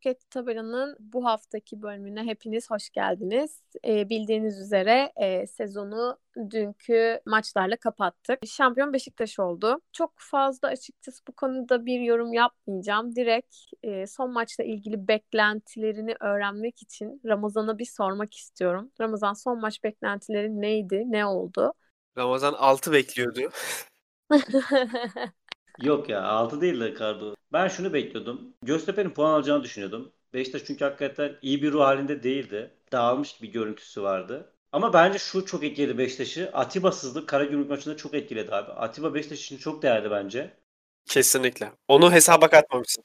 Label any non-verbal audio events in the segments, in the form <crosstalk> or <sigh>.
Roket Tabelan'ın bu haftaki bölümüne hepiniz hoş geldiniz. Ee, bildiğiniz üzere e, sezonu dünkü maçlarla kapattık. Şampiyon Beşiktaş oldu. Çok fazla açıkçası bu konuda bir yorum yapmayacağım. Direkt e, son maçla ilgili beklentilerini öğrenmek için Ramazan'a bir sormak istiyorum. Ramazan son maç beklentileri neydi? Ne oldu? Ramazan 6 bekliyordu. <laughs> Yok ya 6 değil de Cardo. Ben şunu bekliyordum. Göztepe'nin puan alacağını düşünüyordum. Beşiktaş çünkü hakikaten iyi bir ruh halinde değildi. Dağılmış bir görüntüsü vardı. Ama bence şu çok etkiledi Beşiktaş'ı. Atiba'sızlık Karagümrük maçında çok etkiledi abi. Atiba Beşiktaş için çok değerli bence. Kesinlikle. Onu hesaba katmamışsın.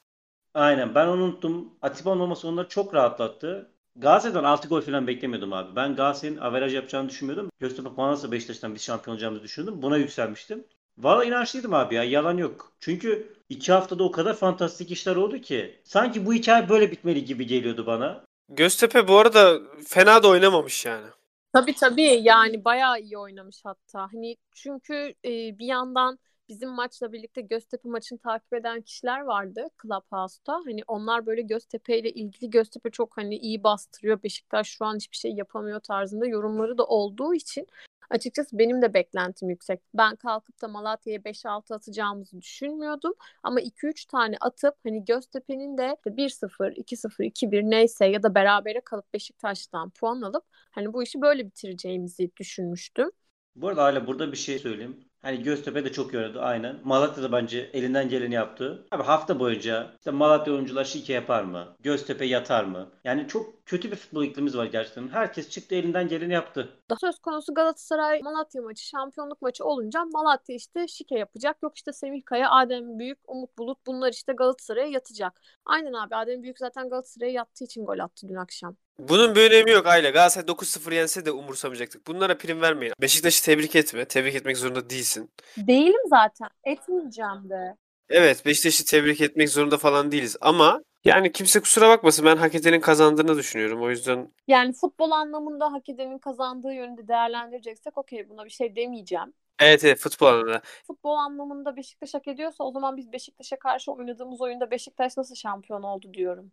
Aynen ben onu unuttum. Atiba'nın olması onları çok rahatlattı. Galatasaray'dan 6 gol falan beklemiyordum abi. Ben Galatasaray'ın averaj yapacağını düşünmüyordum. Göztepe puan alırsa Beşiktaş'tan biz şampiyon olacağımızı düşündüm. Buna yükselmiştim. Valla inançlıydım abi ya. Yalan yok. Çünkü iki haftada o kadar fantastik işler oldu ki. Sanki bu hikaye böyle bitmeli gibi geliyordu bana. Göztepe bu arada fena da oynamamış yani. Tabii tabii yani bayağı iyi oynamış hatta. Hani çünkü e, bir yandan bizim maçla birlikte Göztepe maçını takip eden kişiler vardı Clubhouse'da. Hani onlar böyle Göztepe ile ilgili Göztepe çok hani iyi bastırıyor. Beşiktaş şu an hiçbir şey yapamıyor tarzında yorumları da olduğu için Açıkçası benim de beklentim yüksek. Ben kalkıp da Malatya'ya 5-6 atacağımızı düşünmüyordum. Ama 2-3 tane atıp hani Göztepe'nin de 1-0, 2-0, 2-1 neyse ya da berabere kalıp Beşiktaş'tan puan alıp hani bu işi böyle bitireceğimizi düşünmüştüm. Bu arada hala burada bir şey söyleyeyim. Hani Göztepe de çok iyi oynadı aynen. Malatya da bence elinden geleni yaptı. Abi hafta boyunca işte Malatya oyuncular şike yapar mı? Göztepe yatar mı? Yani çok kötü bir futbol iklimimiz var gerçekten. Herkes çıktı elinden geleni yaptı. Daha söz konusu Galatasaray Malatya maçı, şampiyonluk maçı olunca Malatya işte şike yapacak. Yok işte Semih Kaya, Adem Büyük, Umut Bulut bunlar işte Galatasaray'a yatacak. Aynen abi Adem Büyük zaten Galatasaray'a yattığı için gol attı dün akşam. Bunun bir önemi yok Ayla. Galatasaray 9-0 yense de umursamayacaktık. Bunlara prim vermeyin. Beşiktaş'ı tebrik etme. Tebrik etmek zorunda değilsin. Değilim zaten. Etmeyeceğim de. Evet Beşiktaş'ı tebrik etmek zorunda falan değiliz. Ama yani kimse kusura bakmasın ben hak edenin kazandığını düşünüyorum. O yüzden Yani futbol anlamında hak edenin kazandığı yönünde değerlendireceksek okey buna bir şey demeyeceğim. evet evet futbol anlamında. Futbol anlamında Beşiktaş hak ediyorsa o zaman biz Beşiktaş'a karşı oynadığımız oyunda Beşiktaş nasıl şampiyon oldu diyorum.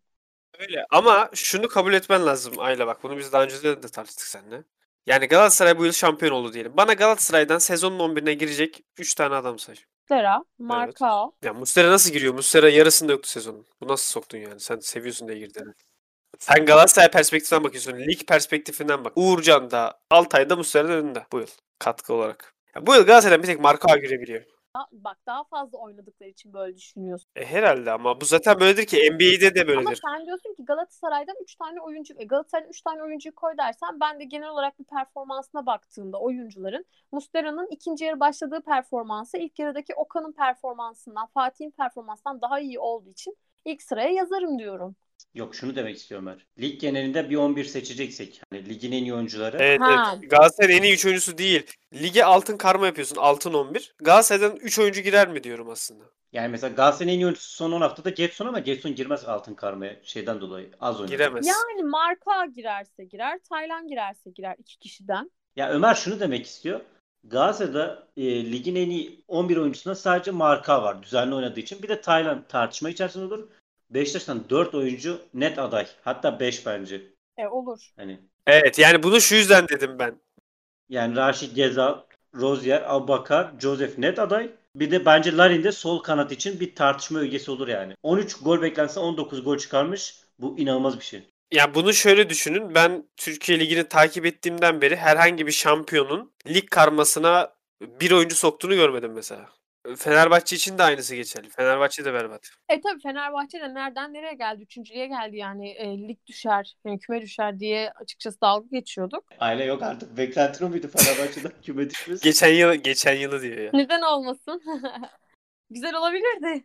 Öyle ama şunu kabul etmen lazım Ayla bak bunu biz daha önce de tartıştık seninle. Yani Galatasaray bu yıl şampiyon oldu diyelim. Bana Galatasaray'dan sezonun 11'ine girecek 3 tane adam say. Muslera, Markao. Ya Muslera nasıl giriyor? Muslera yarısında yoktu sezonun. Bu nasıl soktun yani? Sen seviyorsun diye girdin. Sen Galatasaray perspektifinden bakıyorsun. Lig perspektifinden bak. Uğurcan da Altay'da Muslera'nın önünde bu yıl. Katkı olarak. Ya bu yıl Galatasaray'dan bir tek Markao girebiliyor. Bak daha fazla oynadıkları için böyle düşünüyorsun. E herhalde ama bu zaten böyledir ki NBA'de de Ama böyledir. sen diyorsun ki Galatasaray'dan 3 tane oyuncu, e, Galatasaray'dan 3 tane oyuncuyu koy dersen ben de genel olarak bir performansına baktığımda oyuncuların Muslera'nın ikinci yarı başladığı performansı ilk yarıdaki Okan'ın performansından, Fatih'in performansından daha iyi olduğu için ilk sıraya yazarım diyorum. Yok şunu demek istiyorum Ömer. Lig genelinde bir 11 seçeceksek. Hani ligin en iyi oyuncuları. Evet, Ha. evet. Galatasaray'ın en iyi 3 oyuncusu değil. Lige altın karma yapıyorsun. Altın 11. Galatasaray'dan 3 oyuncu girer mi diyorum aslında. Yani mesela Galatasaray'ın en iyi oyuncusu son 10 haftada Getson ama Getson girmez altın karmaya şeyden dolayı. Az oynadı. Giremez. Yani Marka girerse girer, Taylan girerse girer iki kişiden. Ya Ömer şunu demek istiyor. Galatasaray'da e, ligin en iyi 11 oyuncusunda sadece Marka var düzenli oynadığı için. Bir de Taylan tartışma içerisinde olur. Beşiktaş'tan 4 oyuncu net aday. Hatta 5 bence. E olur. Hani Evet yani bunu şu yüzden dedim ben. yani Raşit Gezal, Rozier, Abubakar, Joseph net aday. Bir de bence Larin de sol kanat için bir tartışma ögesi olur yani. 13 gol beklense 19 gol çıkarmış. Bu inanılmaz bir şey. Ya bunu şöyle düşünün. Ben Türkiye Ligi'ni takip ettiğimden beri herhangi bir şampiyonun lig karmasına bir oyuncu soktuğunu görmedim mesela. Fenerbahçe için de aynısı geçerli. Fenerbahçe de berbat. E tabii Fenerbahçe de nereden nereye geldi? Üçüncülüğe geldi yani e, lig düşer, yani küme düşer diye açıkçası dalga geçiyorduk. Aile yok artık. Beklentin o muydu Fenerbahçe'den <laughs> küme düşmesi? Geçen yıl geçen yılı diyor ya. Neden olmasın? <laughs> Güzel olabilirdi.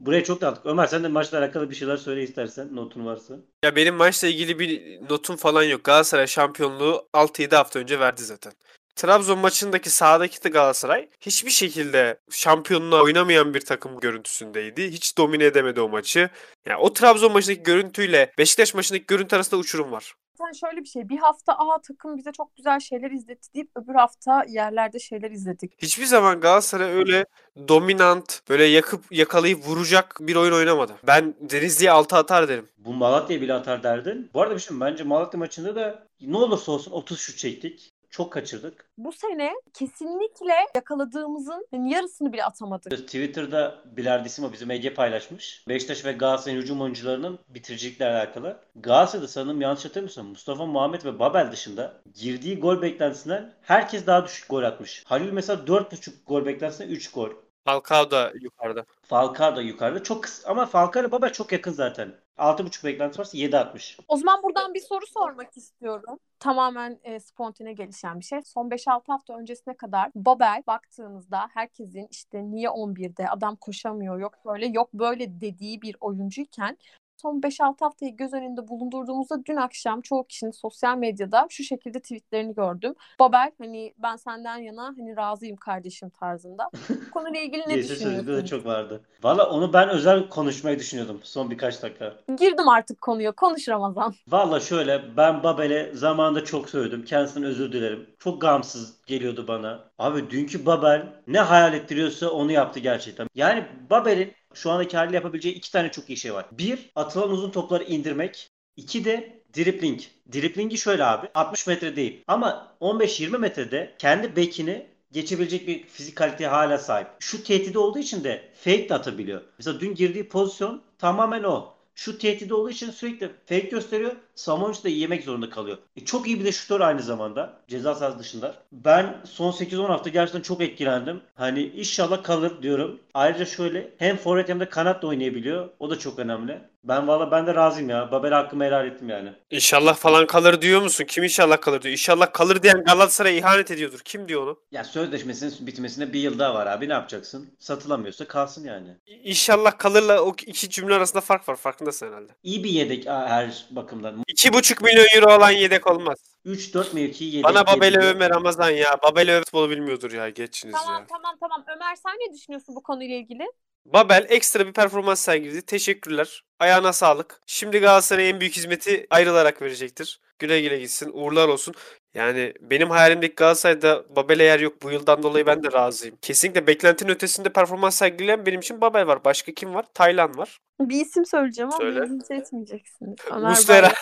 Buraya çok dağıttık. Ömer sen de maçla alakalı bir şeyler söyle istersen. Notun varsa. Ya benim maçla ilgili bir notum falan yok. Galatasaray şampiyonluğu 6-7 hafta önce verdi zaten. Trabzon maçındaki sahadaki de Galatasaray hiçbir şekilde şampiyonluğa oynamayan bir takım görüntüsündeydi. Hiç domine edemedi o maçı. Yani o Trabzon maçındaki görüntüyle Beşiktaş maçındaki görüntü arasında uçurum var. Zaten şöyle bir şey. Bir hafta A takım bize çok güzel şeyler izletti deyip öbür hafta yerlerde şeyler izledik. Hiçbir zaman Galatasaray öyle dominant, böyle yakıp yakalayıp vuracak bir oyun oynamadı. Ben Denizli'ye 6 atar derim. Bu Malatya bile atar derdin. Bu arada bir şey bence Malatya maçında da ne olursa olsun 30 şut çektik. Çok kaçırdık. Bu sene kesinlikle yakaladığımızın yani yarısını bile atamadık. Twitter'da Bilardissimo bizim Ege paylaşmış. Beşiktaş ve Galatasaray'ın hücum oyuncularının bitiricilikle alakalı. Galatasaray'da sanırım yanlış hatırlamıyorsam Mustafa Muhammed ve Babel dışında girdiği gol beklentisinden herkes daha düşük gol atmış. Halil mesela 4.5 gol beklentisinden 3 gol. Falcao da yukarıda. Falcao da yukarıda. Çok kısa ama Falcao ile Babel çok yakın zaten. 6.5 beklenti varsa 7.60. O zaman buradan bir soru sormak istiyorum. Tamamen e, spontane gelişen bir şey. Son 5-6 hafta öncesine kadar Babel baktığınızda herkesin işte niye 11'de adam koşamıyor yok böyle yok böyle dediği bir oyuncuyken son 5-6 haftayı göz önünde bulundurduğumuzda dün akşam çoğu kişinin sosyal medyada şu şekilde tweetlerini gördüm. Babel hani ben senden yana hani razıyım kardeşim tarzında. Bu konuyla ilgili ne <laughs> sözlükte de düşünüyorsun? çok vardı. Valla onu ben özel konuşmayı düşünüyordum son birkaç dakika. Girdim artık konuya. Konuş Ramazan. <laughs> Valla şöyle ben Babel'e zamanında çok söyledim. Kendisinden özür dilerim. Çok gamsız geliyordu bana. Abi dünkü Babel ne hayal ettiriyorsa onu yaptı gerçekten. Yani Babel'in şu andaki haliyle yapabileceği iki tane çok iyi şey var. Bir, atılan uzun topları indirmek. İki de dribling. Driblingi şöyle abi. 60 metre değil. Ama 15-20 metrede kendi bekini geçebilecek bir fizik kaliteye hala sahip. Şu tehdidi olduğu için de fake de atabiliyor. Mesela dün girdiği pozisyon tamamen o. Şu tehdidi olduğu için sürekli fake gösteriyor. Samovic de yemek zorunda kalıyor. E, çok iyi bir de şutör aynı zamanda. Ceza sahası dışında. Ben son 8-10 hafta gerçekten çok etkilendim. Hani inşallah kalır diyorum. Ayrıca şöyle hem forvet hem de kanat da oynayabiliyor. O da çok önemli. Ben valla ben de razıyım ya. Babel hakkımı helal ettim yani. İnşallah falan kalır diyor musun? Kim inşallah kalır diyor. İnşallah kalır diyen Galatasaray'a ihanet ediyordur. Kim diyor onu? Ya sözleşmesinin bitmesine bir yıl daha var abi. Ne yapacaksın? Satılamıyorsa kalsın yani. İnşallah kalırla o iki cümle arasında fark var. Farkındasın herhalde. İyi bir yedek her bakımdan. 2,5 milyon euro olan yedek olmaz. 3-4 mevkiyi yedek. Bana Babel'i yedek- övme Ramazan ya. Babel öv futbolu bilmiyordur ya. Geçiniz Tamam ya. tamam tamam. Ömer sen ne düşünüyorsun bu konuyla ilgili? Babel ekstra bir performans sergiledi. Teşekkürler. Ayağına sağlık. Şimdi Galatasaray'a en büyük hizmeti ayrılarak verecektir. Güle güle gitsin. Uğurlar olsun. Yani benim hayalimdeki Galatasaray'da Babel'e yer yok. Bu yıldan dolayı ben de razıyım. Kesinlikle beklentinin ötesinde performans sergileyen benim için Babel var. Başka kim var? Taylan var. Bir isim söyleyeceğim ama Söyle. birbirinizi etmeyeceksiniz. Ömer. Bayram.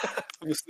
<laughs>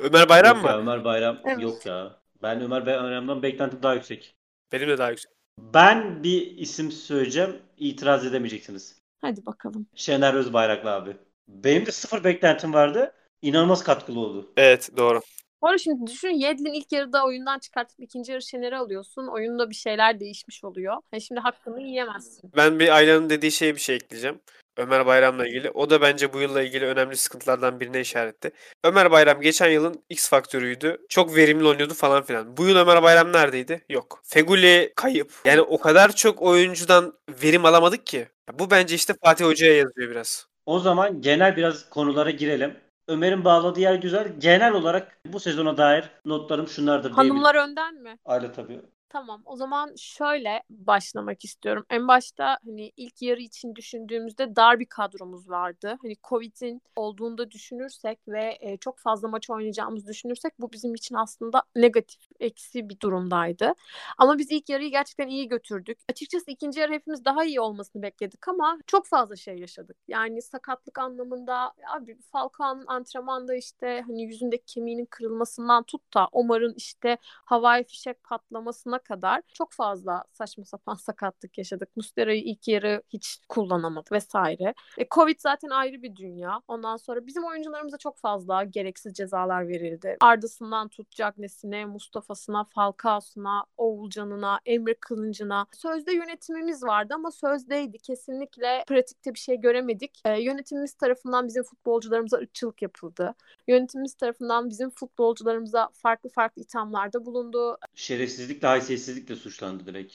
Ömer Bayram Yok ya, mı? Ömer Bayram Evet. yok ya. Ben Ömer Bayram'dan beklentim daha yüksek. Benim de daha yüksek. Ben bir isim söyleyeceğim. itiraz edemeyeceksiniz. Hadi bakalım. Şener Özbayraklı abi. Benim de sıfır beklentim vardı. İnanılmaz katkılı oldu. Evet doğru. Arada şimdi düşün Yedlin ilk yarıda oyundan çıkartıp ikinci yarı Şener'i alıyorsun. Oyunda bir şeyler değişmiş oluyor. Yani şimdi hakkını yiyemezsin. Ben bir Ayla'nın dediği şeye bir şey ekleyeceğim. Ömer Bayram'la ilgili. O da bence bu yılla ilgili önemli sıkıntılardan birine işaretti. Ömer Bayram geçen yılın X faktörüydü. Çok verimli oynuyordu falan filan. Bu yıl Ömer Bayram neredeydi? Yok. Feguli kayıp. Yani o kadar çok oyuncudan verim alamadık ki. Bu bence işte Fatih Hoca'ya yazıyor biraz. O zaman genel biraz konulara girelim. Ömer'in bağladığı yer güzel. Genel olarak bu sezona dair notlarım şunlardır. Hanımlar önden mi? Aile tabii. Tamam. O zaman şöyle başlamak istiyorum. En başta hani ilk yarı için düşündüğümüzde dar bir kadromuz vardı. Hani Covid'in olduğunda düşünürsek ve e, çok fazla maç oynayacağımızı düşünürsek bu bizim için aslında negatif, eksi bir durumdaydı. Ama biz ilk yarıyı gerçekten iyi götürdük. Açıkçası ikinci yarı hepimiz daha iyi olmasını bekledik ama çok fazla şey yaşadık. Yani sakatlık anlamında abi Falcao'nun antrenmanda işte hani yüzündeki kemiğinin kırılmasından tut da Omar'ın işte havai fişek patlamasına kadar çok fazla saçma sapan <laughs> sakatlık yaşadık. Muslera'yı ilk yarı hiç kullanamadık vesaire. E, Covid zaten ayrı bir dünya. Ondan sonra bizim oyuncularımıza çok fazla gereksiz cezalar verildi. Arda'sından tut Cagney'sine, Mustafa'sına, Falcao'suna, Oğulcan'ına, Emre Kılıncı'na. Sözde yönetimimiz vardı ama sözdeydi. Kesinlikle pratikte bir şey göremedik. E, yönetimimiz tarafından bizim futbolcularımıza ırkçılık yapıldı. Yönetimimiz tarafından bizim futbolcularımıza farklı farklı ithamlarda bulundu. Şerefsizlikle, haysiyetsizlikle suçlandı direkt.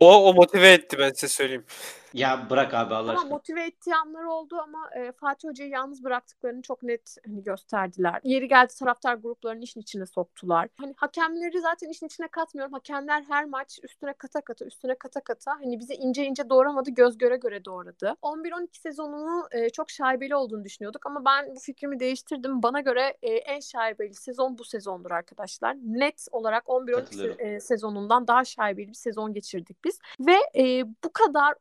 O, o motive etti ben size söyleyeyim. Ya bırak abi Allah Ama aşkına. motive ettiği anlar oldu ama e, Fatih Hoca'yı yalnız bıraktıklarını çok net hani gösterdiler. Yeri geldi taraftar gruplarını işin içine soktular. Hani hakemleri zaten işin içine katmıyorum. Hakemler her maç üstüne kata kata üstüne kata kata hani bize ince ince doğramadı göz göre göre doğradı. 11-12 sezonunu e, çok şaibeli olduğunu düşünüyorduk ama ben bu fikrimi değiştirdim. Bana göre e, en şaibeli sezon bu sezondur arkadaşlar. Net olarak 11-12 Katılıyorum. se- e, sezonundan daha şaibeli bir sezon geçirdik biz. Ve e, bu kadar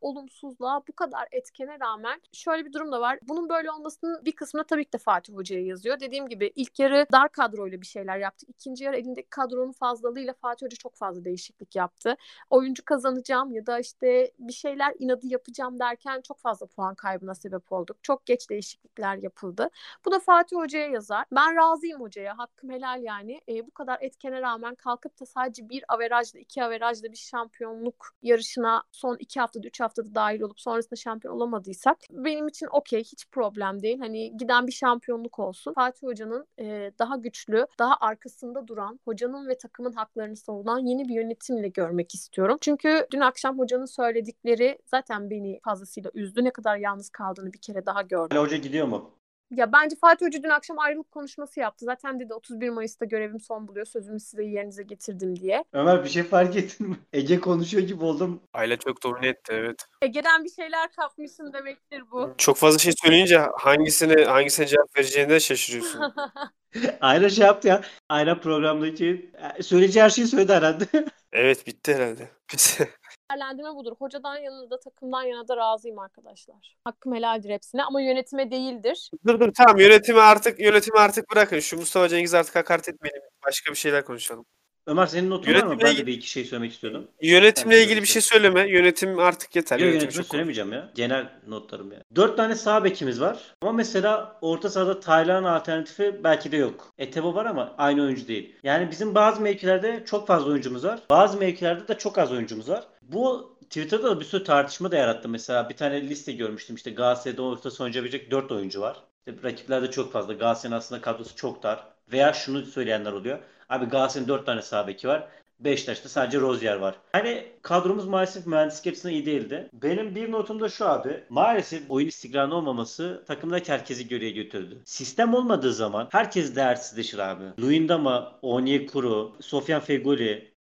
olumsuzluğa, bu kadar etkene rağmen şöyle bir durum da var. Bunun böyle olmasının bir kısmına tabii ki de Fatih Hoca'ya yazıyor. Dediğim gibi ilk yarı dar kadroyla bir şeyler yaptık. İkinci yarı elindeki kadronun fazlalığıyla Fatih Hoca çok fazla değişiklik yaptı. Oyuncu kazanacağım ya da işte bir şeyler inadı yapacağım derken çok fazla puan kaybına sebep olduk. Çok geç değişiklikler yapıldı. Bu da Fatih Hoca'ya yazar. Ben razıyım hocaya. Hakkım helal yani. E, bu kadar etkene rağmen kalkıp da sadece bir averajla, iki averajla bir şampiyonluk yarışına son iki haftada, üç haftada dahil olup sonrasında şampiyon olamadıysak benim için okey. Hiç problem değil. Hani giden bir şampiyonluk olsun. Fatih Hoca'nın e, daha güçlü, daha arkasında duran, hocanın ve takımın haklarını savunan yeni bir yönetimle görmek istiyorum. Çünkü dün akşam hocanın söyledikleri zaten beni fazlasıyla üzdü. Ne kadar yalnız kaldığını bir kere daha gördüm. Ali Hoca gidiyor mu? Ya bence Fatih Hoca dün akşam ayrılık konuşması yaptı. Zaten dedi 31 Mayıs'ta görevim son buluyor. Sözümü size yerinize getirdim diye. Ömer bir şey fark ettin mi? <laughs> Ege konuşuyor gibi oldum. Aile çok domine etti evet. Ege'den bir şeyler kapmışsın demektir bu. <laughs> Çok fazla şey söyleyince hangisine hangisine cevap vereceğine şaşırıyorsun. <laughs> Aynen şey yaptı ya. Aynen programdaki e, söyleyeceği her şeyi söyledi herhalde. Evet bitti herhalde. Değerlendirme budur. Hocadan yana da takımdan yana da razıyım arkadaşlar. Hakkım helaldir hepsine ama yönetime değildir. dur dur tamam yönetimi artık yönetimi artık bırakın. Şu Mustafa Cengiz artık hakaret etmeyelim. Başka bir şeyler konuşalım. Ömer senin notun var mı? Yönetimle Ben de ilgili- bir iki şey söylemek istiyordum. Yönetimle Ben ilgili bir şey söyleme. Yönetim artık yeter. Yok Yönetim yönetimi söylemeyeceğim ya. Genel notlarım ya. Dört tane sağ bekimiz var. Ama mesela orta sahada Taylan alternatifi belki de yok. Etebo var ama aynı oyuncu değil. Yani bizim bazı mevkilerde çok fazla oyuncumuz var. Bazı mevkilerde de çok az oyuncumuz var. Bu Twitter'da da bir sürü tartışma da yarattı. Mesela bir tane liste görmüştüm. İşte Galatasaray'da orta saha oynayabilecek 4 oyuncu var. İşte rakiplerde çok fazla. Galatasaray'ın aslında kadrosu çok dar. Veya şunu söyleyenler oluyor. Abi Galatasaray'ın 4 tane sağ beki var. Beşiktaş'ta sadece Rozier var. Yani kadromuz maalesef mühendislik açısından iyi değildi. Benim bir notum da şu abi. Maalesef oyun istikrarı olmaması takımdaki herkesi geriye götürdü. Sistem olmadığı zaman herkes değersizleşir abi. Luyendama, Onyekuru, Sofyan Fegoli,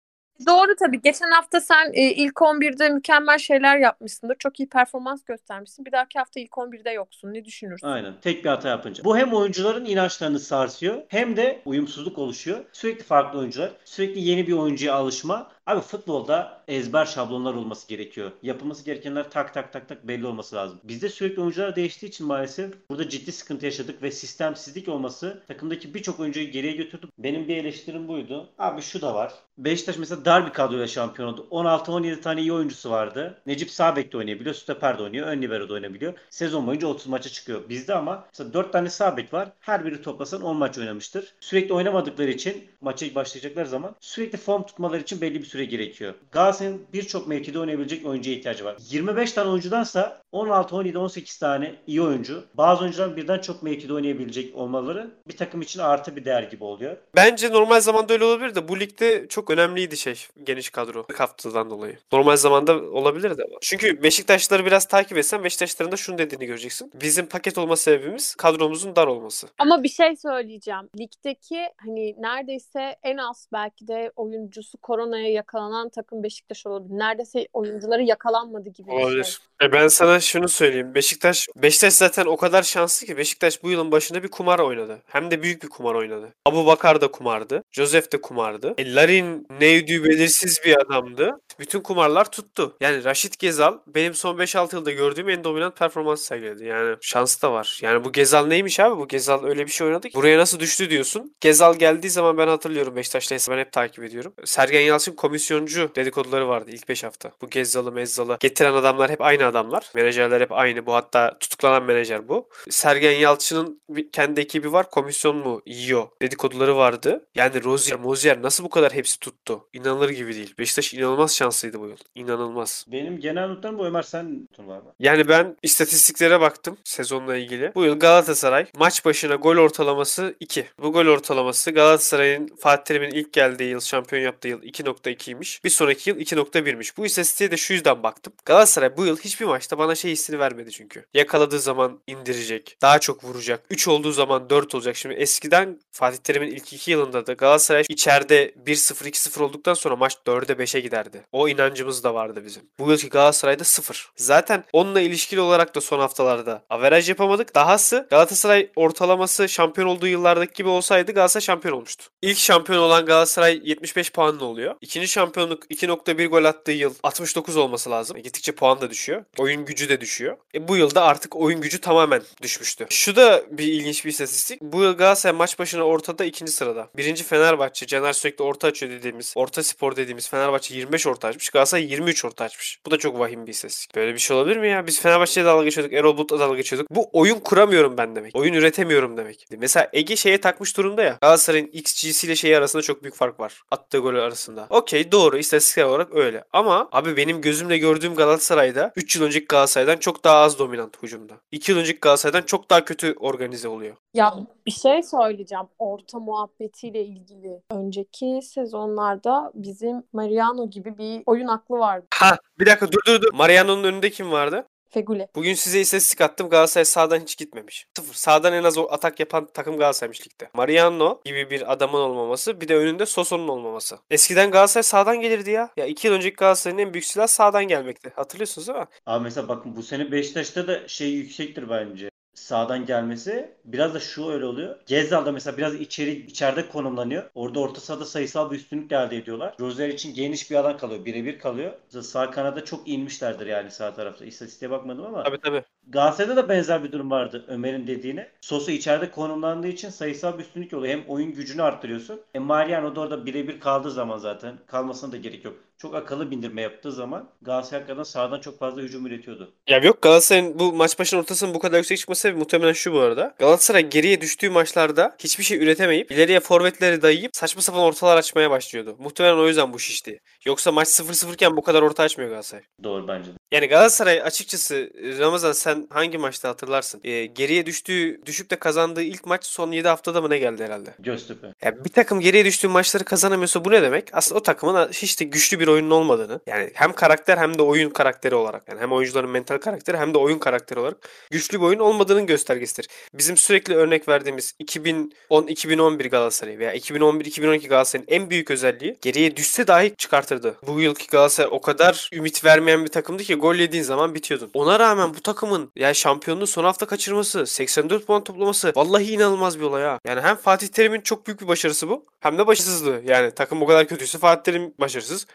Doğru tabii. Geçen hafta sen e, ilk 11'de mükemmel şeyler yapmışsındır. Çok iyi performans göstermişsin. Bir dahaki hafta ilk 11'de yoksun. Ne düşünürsün? Aynen. Tek bir hata yapınca. Bu hem oyuncuların inançlarını sarsıyor hem de uyumsuzluk oluşuyor. Sürekli farklı oyuncular. Sürekli yeni bir oyuncuya alışma. Abi futbolda ezber şablonlar olması gerekiyor. Yapılması gerekenler tak tak tak tak belli olması lazım. Bizde sürekli oyuncular değiştiği için maalesef burada ciddi sıkıntı yaşadık ve sistemsizlik olması takımdaki birçok oyuncuyu geriye götürdü. Benim bir eleştirim buydu. Abi şu da var. Beşiktaş mesela dar bir kadroyla şampiyon oldu. 16-17 tane iyi oyuncusu vardı. Necip sağ bekte oynayabiliyor, stoper de oynuyor, ön libero'da oynayabiliyor. Sezon boyunca 30 maça çıkıyor. Bizde ama mesela 4 tane sağ bek var. Her biri toplasan 10 maç oynamıştır. Sürekli oynamadıkları için maça başlayacakları zaman sürekli form tutmaları için belli bir süre gerekiyor. Galatasaray'ın birçok mevkide oynayabilecek oyuncuya ihtiyacı var. 25 tane oyuncudansa 16, 17, 18 tane iyi oyuncu. Bazı oyuncuların birden çok mevkide oynayabilecek olmaları bir takım için artı bir değer gibi oluyor. Bence normal zamanda öyle olabilir de bu ligde çok önemliydi şey geniş kadro. Haftadan dolayı. Normal zamanda olabilir de. Çünkü Beşiktaşları biraz takip etsen Beşiktaşların da şunu dediğini göreceksin. Bizim paket olma sebebimiz kadromuzun dar olması. Ama bir şey söyleyeceğim. Ligdeki hani neredeyse en az belki de oyuncusu koronaya yakalanan takım Beşiktaş olabilir. Neredeyse oyuncuları yakalanmadı gibi şey. Olabilir. E ben sana şunu söyleyeyim. Beşiktaş Beşiktaş zaten o kadar şanslı ki Beşiktaş bu yılın başında bir kumar oynadı. Hem de büyük bir kumar oynadı. Abu Bakar da kumardı. Joseph de kumardı. E, Larin neydi belirsiz bir adamdı. Bütün kumarlar tuttu. Yani Raşit Gezal benim son 5-6 yılda gördüğüm en dominant performans sergiledi. Yani şans da var. Yani bu Gezal neymiş abi? Bu Gezal öyle bir şey oynadı ki. Buraya nasıl düştü diyorsun. Gezal geldiği zaman ben hatırlıyorum Beşiktaş'ta ben hep takip ediyorum. Sergen Yalçın komisyoncu dedikoduları vardı ilk 5 hafta. Bu Gezzal'ı Mezzal'ı getiren adamlar hep aynı adamlar. Menajerler hep aynı. Bu hatta tutuklanan menajer bu. Sergen Yalçın'ın kendi ekibi var. Komisyon mu yiyor dedikoduları vardı. Yani Rozier, Mozier nasıl bu kadar hepsi tuttu? İnanılır gibi değil. Beşiktaş inanılmaz şanslıydı bu yıl. İnanılmaz. Benim genel notlarım bu Ömer sen var mı? Yani ben istatistiklere baktım sezonla ilgili. Bu yıl Galatasaray maç başına gol ortalaması 2. Bu gol ortalaması Galatasaray'ın Fatih Terim'in ilk geldiği yıl, şampiyon yaptığı yıl 2.2 iyiymiş. Bir sonraki yıl 2.1'miş. Bu istatistiğe de şu yüzden baktım. Galatasaray bu yıl hiçbir maçta bana şey hissini vermedi çünkü. Yakaladığı zaman indirecek. Daha çok vuracak. 3 olduğu zaman 4 olacak. Şimdi eskiden Fatih Terim'in ilk 2 yılında da Galatasaray içeride 1-0 2-0 olduktan sonra maç 4'e 5'e giderdi. O inancımız da vardı bizim. Bu yılki Galatasaray'da 0. Zaten onunla ilişkili olarak da son haftalarda averaj yapamadık. Dahası Galatasaray ortalaması şampiyon olduğu yıllardaki gibi olsaydı Galatasaray şampiyon olmuştu. İlk şampiyon olan Galatasaray 75 puanlı oluyor. İkinci şampiyonluk 2.1 gol attığı yıl 69 olması lazım. E, gittikçe puan da düşüyor. Oyun gücü de düşüyor. E, bu yılda artık oyun gücü tamamen düşmüştü. Şu da bir ilginç bir istatistik. Bu yıl Galatasaray maç başına ortada ikinci sırada. Birinci Fenerbahçe. Caner sürekli orta açıyor dediğimiz, orta spor dediğimiz Fenerbahçe 25 orta açmış. Galatasaray 23 orta açmış. Bu da çok vahim bir istatistik. Böyle bir şey olabilir mi ya? Biz Fenerbahçe'ye dalga geçiyorduk. Erol Bulut'la dalga geçiyorduk. Bu oyun kuramıyorum ben demek. Oyun üretemiyorum demek. Mesela Ege şeye takmış durumda ya. Galatasaray'ın XG'si ile şeyi arasında çok büyük fark var. Attığı gol arasında. Okey doğru istatistiksel olarak öyle. Ama abi benim gözümle gördüğüm Galatasaray'da 3 yıl önceki Galatasaray'dan çok daha az dominant hücumda. 2 yıl önceki Galatasaray'dan çok daha kötü organize oluyor. Ya bir şey söyleyeceğim orta muhabbetiyle ilgili. Önceki sezonlarda bizim Mariano gibi bir oyun aklı vardı. Ha bir dakika dur dur dur. Mariano'nun önünde kim vardı? Fegule. Bugün size istatistik attım. Galatasaray sağdan hiç gitmemiş. Sıfır. Sağdan en az o atak yapan takım Galatasaray'mış ligde. Mariano gibi bir adamın olmaması bir de önünde Soson'un olmaması. Eskiden Galatasaray sağdan gelirdi ya. Ya iki yıl önceki Galatasaray'ın en büyük silahı sağdan gelmekti. Hatırlıyorsunuz değil mi? Abi mesela bakın bu sene Beşiktaş'ta da şey yüksektir bence. Sağdan gelmesi. Biraz da şu öyle oluyor. Gezzal'da mesela biraz içeri içeride konumlanıyor. Orada orta sahada sayısal bir üstünlük elde ediyorlar. Rozier için geniş bir alan kalıyor. Birebir kalıyor. Mesela sağ kanada çok inmişlerdir yani sağ tarafta. İstatistiğe bakmadım ama. Tabii tabii. Galatasaray'da da benzer bir durum vardı Ömer'in dediğine. Sosu içeride konumlandığı için sayısal bir üstünlük oluyor. Hem oyun gücünü arttırıyorsun. Hem Mariano da orada birebir kaldığı zaman zaten kalmasına da gerek yok. Çok akıllı bindirme yaptığı zaman Galatasaray hakikaten sağdan çok fazla hücum üretiyordu. Ya yok Galatasaray'ın bu maç başının ortasının bu kadar yüksek çıkması muhtemelen şu bu arada. Galatasaray geriye düştüğü maçlarda hiçbir şey üretemeyip ileriye forvetleri dayayıp saçma sapan ortalar açmaya başlıyordu. Muhtemelen o yüzden bu şişti. Yoksa maç 0-0 iken bu kadar orta açmıyor Galatasaray. Doğru bence de. Yani Galatasaray açıkçası Ramazan sen hangi maçta hatırlarsın? Ee, geriye düştüğü, düşüp de kazandığı ilk maç son 7 haftada mı ne geldi herhalde? Göztepe. Yani bir takım geriye düştüğü maçları kazanamıyorsa bu ne demek? Aslında o takımın hiç de güçlü bir oyunun olmadığını. Yani hem karakter hem de oyun karakteri olarak. Yani hem oyuncuların mental karakteri hem de oyun karakteri olarak güçlü bir oyun olmadığının göstergesidir. Bizim sürekli örnek verdiğimiz 2010-2011 Galatasaray veya 2011-2012 Galatasaray'ın en büyük özelliği geriye düşse dahi çıkartırdı. Bu yılki Galatasaray o kadar ümit vermeyen bir takımdı ki gol yediğin zaman bitiyordun. Ona rağmen bu takımın yani şampiyonluğu son hafta kaçırması, 84 puan toplaması vallahi inanılmaz bir olay ha. Yani hem Fatih Terim'in çok büyük bir başarısı bu hem de başarısızlığı. Yani takım bu kadar kötüyse Fatih Terim başarısız.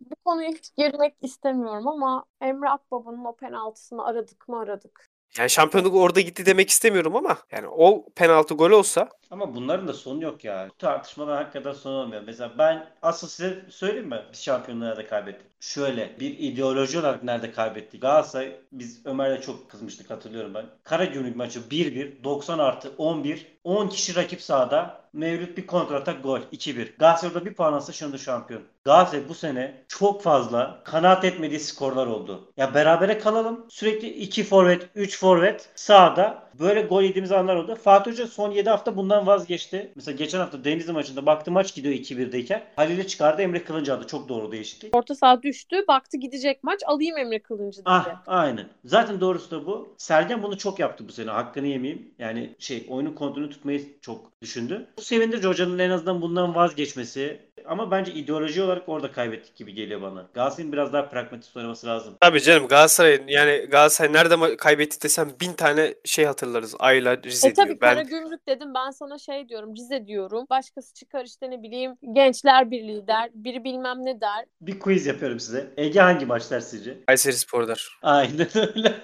Bu konuya hiç girmek istemiyorum ama Emre Akbaba'nın o penaltısını aradık mı aradık. Yani şampiyonluk orada gitti demek istemiyorum ama yani o penaltı gol olsa Ama bunların da sonu yok ya. Bu tartışmalar hakikaten sonu olmuyor. Mesela ben asıl size söyleyeyim mi? Biz şampiyonluğu nerede kaybettik? Şöyle bir ideoloji olarak nerede kaybettik? Galatasaray biz Ömer'le çok kızmıştık hatırlıyorum ben. Karagümrük maçı 1-1 90 artı 11 10 kişi rakip sahada Mevlüt bir kontratak gol 2-1. Galatasaray'da bir puan alsa şimdi şampiyon. Galatasaray bu sene çok fazla kanaat etmediği skorlar oldu. Ya berabere kalalım. Sürekli 2 forvet, 3 forvet sahada böyle gol yediğimiz anlar oldu. Fatih Hoca son 7 hafta bundan vazgeçti. Mesela geçen hafta Denizli maçında baktı maç gidiyor 2-1'deyken. Halil'i çıkardı Emre Kılıncı aldı. Çok doğru değişiklik. Orta saha düştü. Baktı gidecek maç. Alayım Emre Kılıncı dedi. Ah aynen. Zaten doğrusu da bu. Sergen bunu çok yaptı bu sene. Hakkını yemeyeyim. Yani şey oyunun kontrolünü tutmayı çok düşündü. Bu sevindirici hocanın en azından bundan vazgeçmesi. Ama bence ideoloji olarak orada kaybettik gibi geliyor bana. Galatasaray'ın biraz daha pragmatist oynaması lazım. Tabii canım Galatasaray yani Galatasaray nerede ma- kaybetti desem bin tane şey hatırlarız. Ayla Rize E tabii diyor. Ben Karagümrük dedim ben sana şey diyorum Rize diyorum. Başkası çıkar işte ne bileyim Gençler Birliği der. Biri bilmem ne der. Bir quiz yapıyorum size. Ege hangi maç der sizce? Kayseri Spor der. Aynen öyle.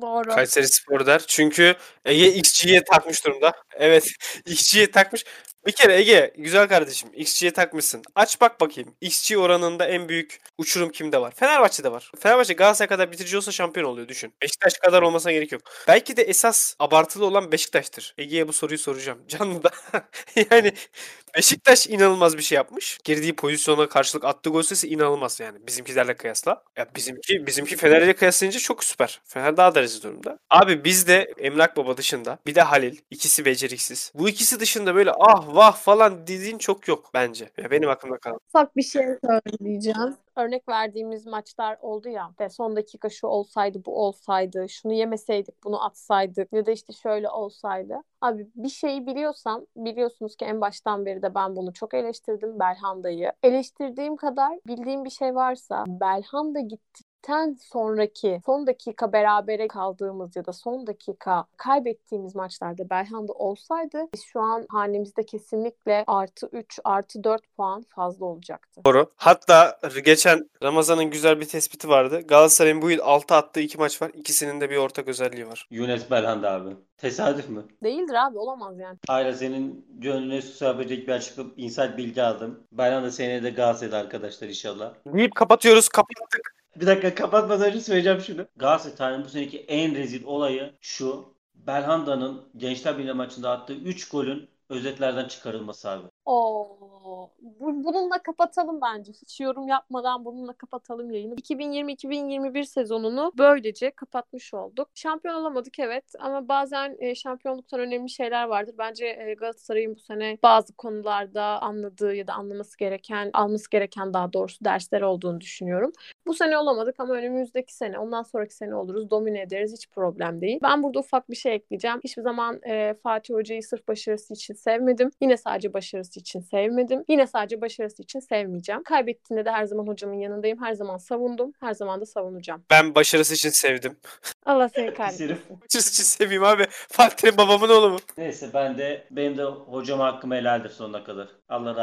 Doğru. Kayseri Spor der. Çünkü Ege XG'ye takmış durumda. Evet <laughs> XG'ye takmış. Bir kere Ege güzel kardeşim XG'ye takmışsın. Aç bak bakayım. XG oranında en büyük uçurum kimde var? Fenerbahçe'de var. Fenerbahçe Galatasaray kadar bitirici olsa şampiyon oluyor düşün. Beşiktaş kadar olmasına gerek yok. Belki de esas abartılı olan Beşiktaş'tır. Ege'ye bu soruyu soracağım. Canlı da. <laughs> yani Beşiktaş inanılmaz bir şey yapmış. Girdiği pozisyona karşılık attığı gol sayısı inanılmaz yani bizimkilerle kıyasla. Ya bizimki bizimki Fener'le kıyaslayınca çok süper. Fener daha da rezil durumda. Abi bizde Emlak Baba dışında bir de Halil ikisi beceriksiz. Bu ikisi dışında böyle ah vah falan dediğin çok yok bence. Ya benim aklımda kalan. Ufak bir şey söyleyeceğim. Örnek verdiğimiz maçlar oldu ya. De son dakika şu olsaydı, bu olsaydı, şunu yemeseydik, bunu atsaydık ya da işte şöyle olsaydı. Abi bir şeyi biliyorsam, biliyorsunuz ki en baştan beri de ben bunu çok eleştirdim Belhanda'yı. Eleştirdiğim kadar bildiğim bir şey varsa Belhanda gitti ten sonraki son dakika berabere kaldığımız ya da son dakika kaybettiğimiz maçlarda Belhanda olsaydı biz şu an hanemizde kesinlikle artı 3 artı 4 puan fazla olacaktı. Doğru. Hatta geçen Ramazan'ın güzel bir tespiti vardı. Galatasaray'ın bu yıl 6 attığı iki maç var. İkisinin de bir ortak özelliği var. Yunus Belhanda abi. Tesadüf mü? Değildir abi olamaz yani. Hayır senin gönlüne susabilecek bir açıklık, insight bilgi aldım. Belhanda seneye de Galatasaray'da arkadaşlar inşallah. Deyip kapatıyoruz. Kapattık. Bir dakika kapatmadan önce söyleyeceğim şunu. Galatasaray'ın bu seneki en rezil olayı şu. Belhanda'nın Gençler Birliği maçında attığı 3 golün özetlerden çıkarılması abi. Oo, bu, bununla kapatalım bence. Hiç yorum yapmadan bununla kapatalım yayını. 2020-2021 sezonunu böylece kapatmış olduk. Şampiyon olamadık evet ama bazen e, şampiyonluktan önemli şeyler vardır. Bence e, Galatasaray'ın bu sene bazı konularda anladığı ya da anlaması gereken, alması gereken daha doğrusu dersler olduğunu düşünüyorum. Bu sene olamadık ama önümüzdeki sene, ondan sonraki sene oluruz. Domine ederiz. Hiç problem değil. Ben burada ufak bir şey ekleyeceğim. Hiçbir zaman e, Fatih Hoca'yı sırf başarısı için sevmedim. Yine sadece başarısı için sevmedim. Yine sadece başarısı için sevmeyeceğim. Kaybettiğinde de her zaman hocamın yanındayım. Her zaman savundum. Her zaman da savunacağım. Ben başarısı için sevdim. Allah seni kahretsin. Başarısı için seveyim abi. Fatih'in babamın oğlu mu? Neyse ben de benim de hocam hakkım helaldir sonuna kadar. Allah razı olsun.